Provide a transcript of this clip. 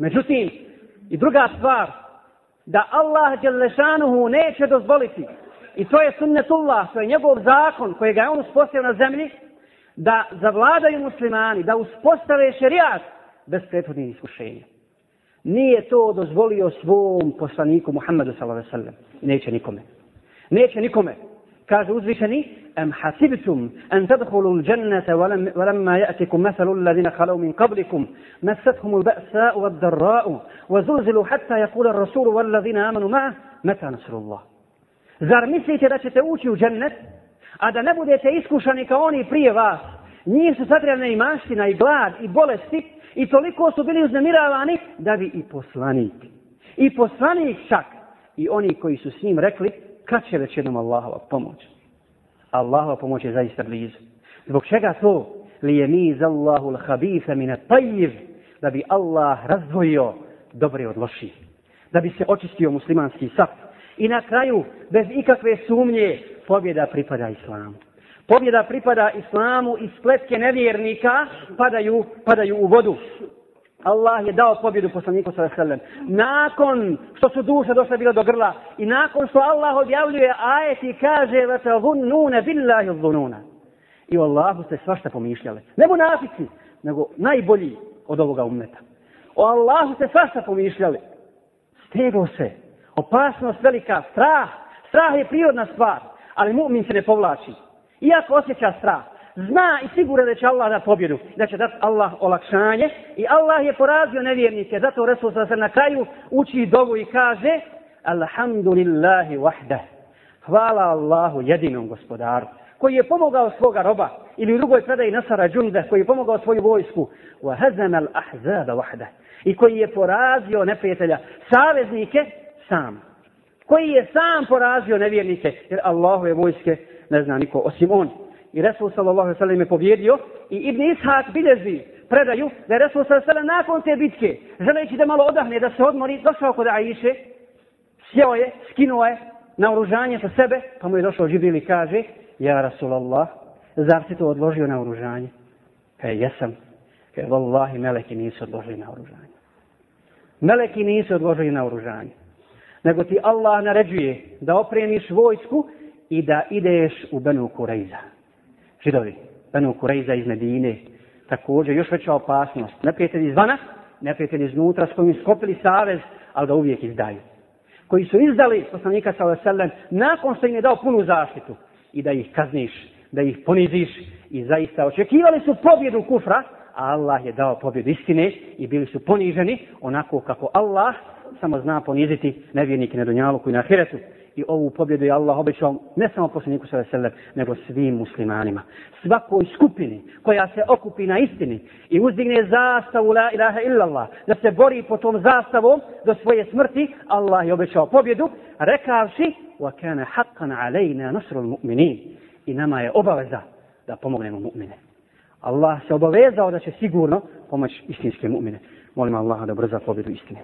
Međutim, i druga stvar, da Allah Đelešanuhu neće dozvoliti, i to je sunnetullah, to je njegov zakon koji ga je on uspostavio na zemlji, da zavladaju muslimani, da uspostave šerijat bez prethodnih iskušenja. Nije to dozvolio svom poslaniku Muhammedu s.a.v. Neće nikome. Neće nikome kaže uzvišeni, em hasibtum an tadkhulu al-jannata wa lam ya'tikum mathalu alladhina khalu min qablikum massatuhum al-ba'sa wa ad-darra' wa zulzilu hatta yaqula ar-rasul wa alladhina amanu ma'a mata nasrullah. Zar mislite da ćete ući u džennet a da ne budete iskušani kao oni prije vas? Njih su satrjane i maština i glad i bolesti i toliko su bili uznemiravani da bi i poslanik i poslanik čak i oni koji su s njim rekli kad će već jednom Allahova pomoć? Allahova pomoć je zaista blizu. Zbog čega to? Li je mi za Allahu l'habisa mine tajiv, da bi Allah razdvojio dobre od loših. Da bi se očistio muslimanski saf. I na kraju, bez ikakve sumnje, pobjeda pripada islamu. Pobjeda pripada islamu i spletke nevjernika padaju, padaju u vodu. Allah je dao pobjedu poslaniku sa veselem. Nakon što su duše došle bile do grla i nakon što Allah objavljuje ajet i kaže va te billahi vununa. I o Allahu ste svašta pomišljali. Ne munafici, nego najbolji od ovoga umeta. O Allahu ste svašta pomišljali. Stego se. Opasnost velika. Strah. Strah je prirodna stvar. Ali mu'min se ne povlači. Iako osjeća strah zna i sigura da će Allah da pobjedu, da će dati Allah olakšanje i Allah je porazio nevjernike, zato Resul sa se na kraju uči dovu i kaže Alhamdulillahi wahda. Hvala Allahu jedinom gospodaru koji je pomogao svoga roba ili u drugoj predaji Nasara Džunda koji je pomogao svoju vojsku. Wa hazana al-ahzaba wahda i koji je porazio neprijatelja saveznike sam. Koji je sam porazio nevjernike jer Allahu je vojske ne zna niko osim on i Resul sallallahu alejhi ve sellem je pobjedio i Ibn Ishaq bilježi predaju da je Resul sallallahu alejhi nakon te bitke želeći da malo odahne da se odmori došao kod Aiše sjeo je skinuo je naoružanje sa sebe pa mu je došao Džibril i kaže ja Rasulallah zar si to odložio na oružanje kaže jesam. Kaže vallahi meleki nisu odložili na oružanje meleki nisu odložili na oružanje nego ti Allah naređuje da opremiš vojsku i da ideš u Benu Kurejza židovi, Benu Kurejza iz Medine, također još veća opasnost. Neprijatelji izvana, neprijatelji iznutra s kojim skopili savez, ali da uvijek izdaju. Koji su izdali poslanika sa Veselem nakon što im je dao punu zaštitu i da ih kazniš, da ih poniziš i zaista očekivali su pobjedu kufra, a Allah je dao pobjedu istine i bili su poniženi onako kako Allah samo zna poniziti nevjernike na dunjalu i na ahiretu i ovu pobjedu je Allah obećao ne samo poslaniku sa veselem, nego svim muslimanima. Svakoj skupini koja se okupi na istini i uzdigne zastavu la ilaha illallah, da se bori po tom zastavom do svoje smrti, Allah je obećao pobjedu, rekavši wa kana haqqan alayna الْمُؤْمِنِينَ i nama je obaveza da pomognemo mu'mine. Allah se obavezao da će sigurno pomoći istinske mu'mine. Molim Allaha da brza pobjedu istine.